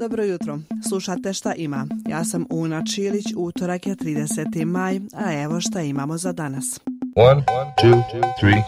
Dobro jutro. Slušate šta ima. Ja sam Una Čilić, utorak je 30. maj, a evo šta imamo za danas. One, two, three,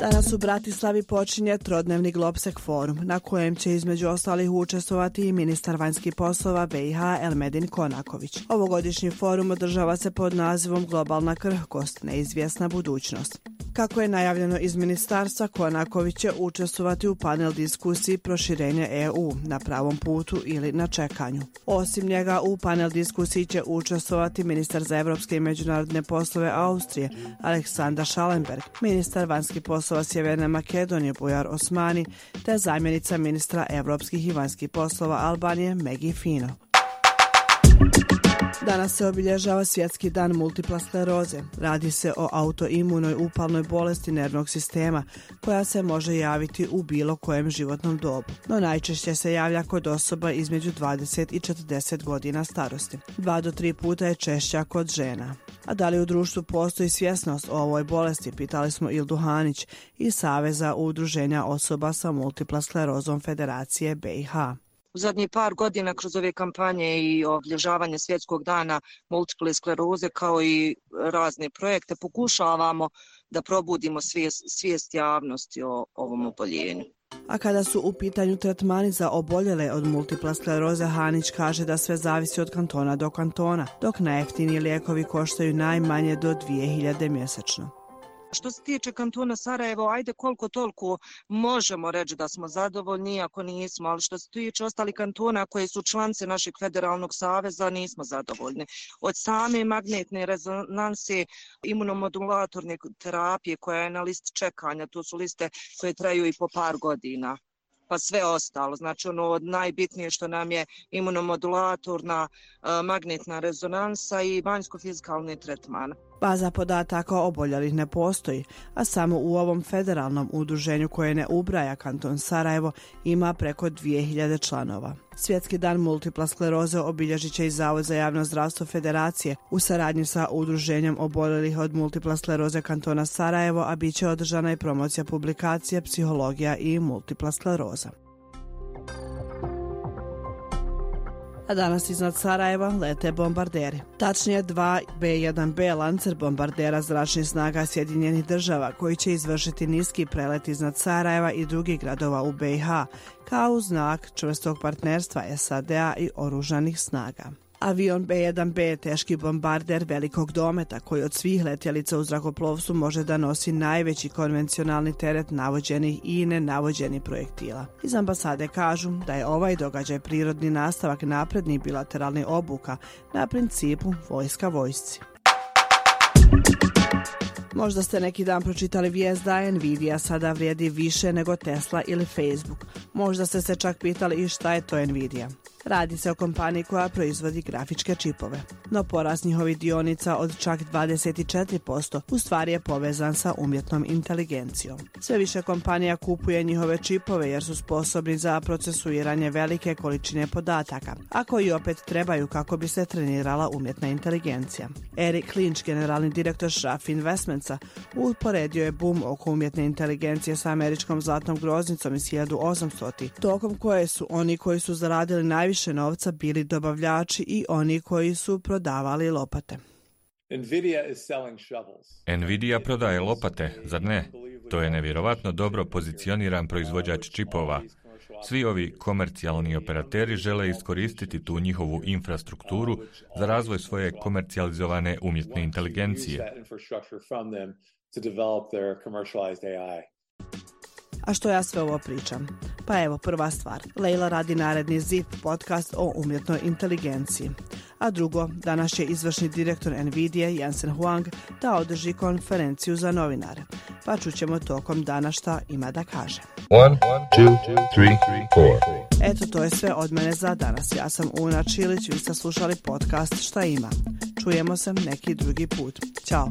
Danas u Bratislavi počinje trodnevni Globsek forum, na kojem će između ostalih učestovati i ministar vanjskih poslova BiH Elmedin Konaković. Ovogodišnji forum održava se pod nazivom Globalna krhkost, neizvjesna budućnost. Kako je najavljeno iz ministarstva, Konaković će učestvovati u panel diskusiji proširenja EU na pravom putu ili na čekanju. Osim njega, u panel diskusiji će učestovati ministar za evropske i međunarodne poslove Austrije, Aleksandar Schallenberg, ministar vanjskih poslova Sjeverne Makedonije Bujar Osmani, te zamjenica ministra evropskih i vanjskih poslova Albanije Megi Fino. Danas se obilježava svjetski dan multipla skleroze. Radi se o autoimunoj upalnoj bolesti nervnog sistema koja se može javiti u bilo kojem životnom dobu. No najčešće se javlja kod osoba između 20 i 40 godina starosti. Dva do tri puta je češća kod žena. A da li u društvu postoji svjesnost o ovoj bolesti, pitali smo Ildu Hanić iz Saveza udruženja osoba sa multipla sklerozom Federacije BiH u zadnjih par godina kroz ove kampanje i oblježavanje svjetskog dana multiple skleroze kao i razne projekte pokušavamo da probudimo svijest, svijest javnosti o ovom oboljenju. A kada su u pitanju tretmani za oboljele od multipla skleroze, Hanić kaže da sve zavisi od kantona do kantona, dok najeftiniji lijekovi koštaju najmanje do 2000 mjesečno. Što se tiče kantona Sarajevo, ajde koliko toliko možemo reći da smo zadovoljni, ako nismo, ali što se tiče ostali kantona koje su članice našeg federalnog saveza, nismo zadovoljni. Od same magnetne rezonanse imunomodulatorne terapije koja je na listi čekanja, to su liste koje traju i po par godina pa sve ostalo. Znači ono od najbitnije što nam je imunomodulatorna e, magnetna rezonansa i banjsko-fizikalni tretman. Baza podataka oboljelih ne postoji, a samo u ovom federalnom udruženju koje ne ubraja kanton Sarajevo ima preko 2000 članova. Svjetski dan multipla skleroze obilježit će i Zavod za javno zdravstvo federacije u saradnji sa udruženjem oboljelih od multipla skleroze kantona Sarajevo, a bit će održana i promocija publikacije Psihologija i multipla skleroza. A danas iznad Sarajeva lete bombarderi. Tačnije 2 B-1B lancer bombardera zračnih snaga Sjedinjenih država koji će izvršiti niski prelet iznad Sarajeva i drugih gradova u BiH kao znak čvrstog partnerstva SAD-a i oružanih snaga. Avion B-1B je teški bombarder velikog dometa koji od svih letjelica u zrakoplovstvu može da nosi najveći konvencionalni teret navođenih i nenavođenih projektila. Iz ambasade kažu da je ovaj događaj prirodni nastavak naprednih bilateralnih obuka na principu vojska vojsci. Možda ste neki dan pročitali vijest da Nvidia sada vrijedi više nego Tesla ili Facebook. Možda ste se čak pitali i šta je to Nvidia. Radi se o kompaniji koja proizvodi grafičke čipove. No porast njihovi dionica od čak 24% u stvari je povezan sa umjetnom inteligencijom. Sve više kompanija kupuje njihove čipove jer su sposobni za procesuiranje velike količine podataka, a koji opet trebaju kako bi se trenirala umjetna inteligencija. Eric Lynch, generalni direktor Schaff Investmentsa, uporedio je boom oko umjetne inteligencije sa američkom zlatnom groznicom iz 1800. tokom koje su oni koji su zaradili najviše najviše novca bili dobavljači i oni koji su prodavali lopate. Nvidia prodaje lopate, zar ne? To je nevjerovatno dobro pozicioniran proizvođač čipova. Svi ovi komercijalni operateri žele iskoristiti tu njihovu infrastrukturu za razvoj svoje komercijalizovane umjetne inteligencije. A što ja sve ovo pričam? Pa evo, prva stvar. Leila radi naredni ZIP podcast o umjetnoj inteligenciji. A drugo, danas će izvršni direktor NVIDIA Jensen Huang da održi konferenciju za novinare. Pa čućemo tokom dana šta ima da kaže. One, two, three, Eto, to je sve od mene za danas. Ja sam Una Čilić, vi ste slušali podcast Šta ima. Čujemo se neki drugi put. Ćao.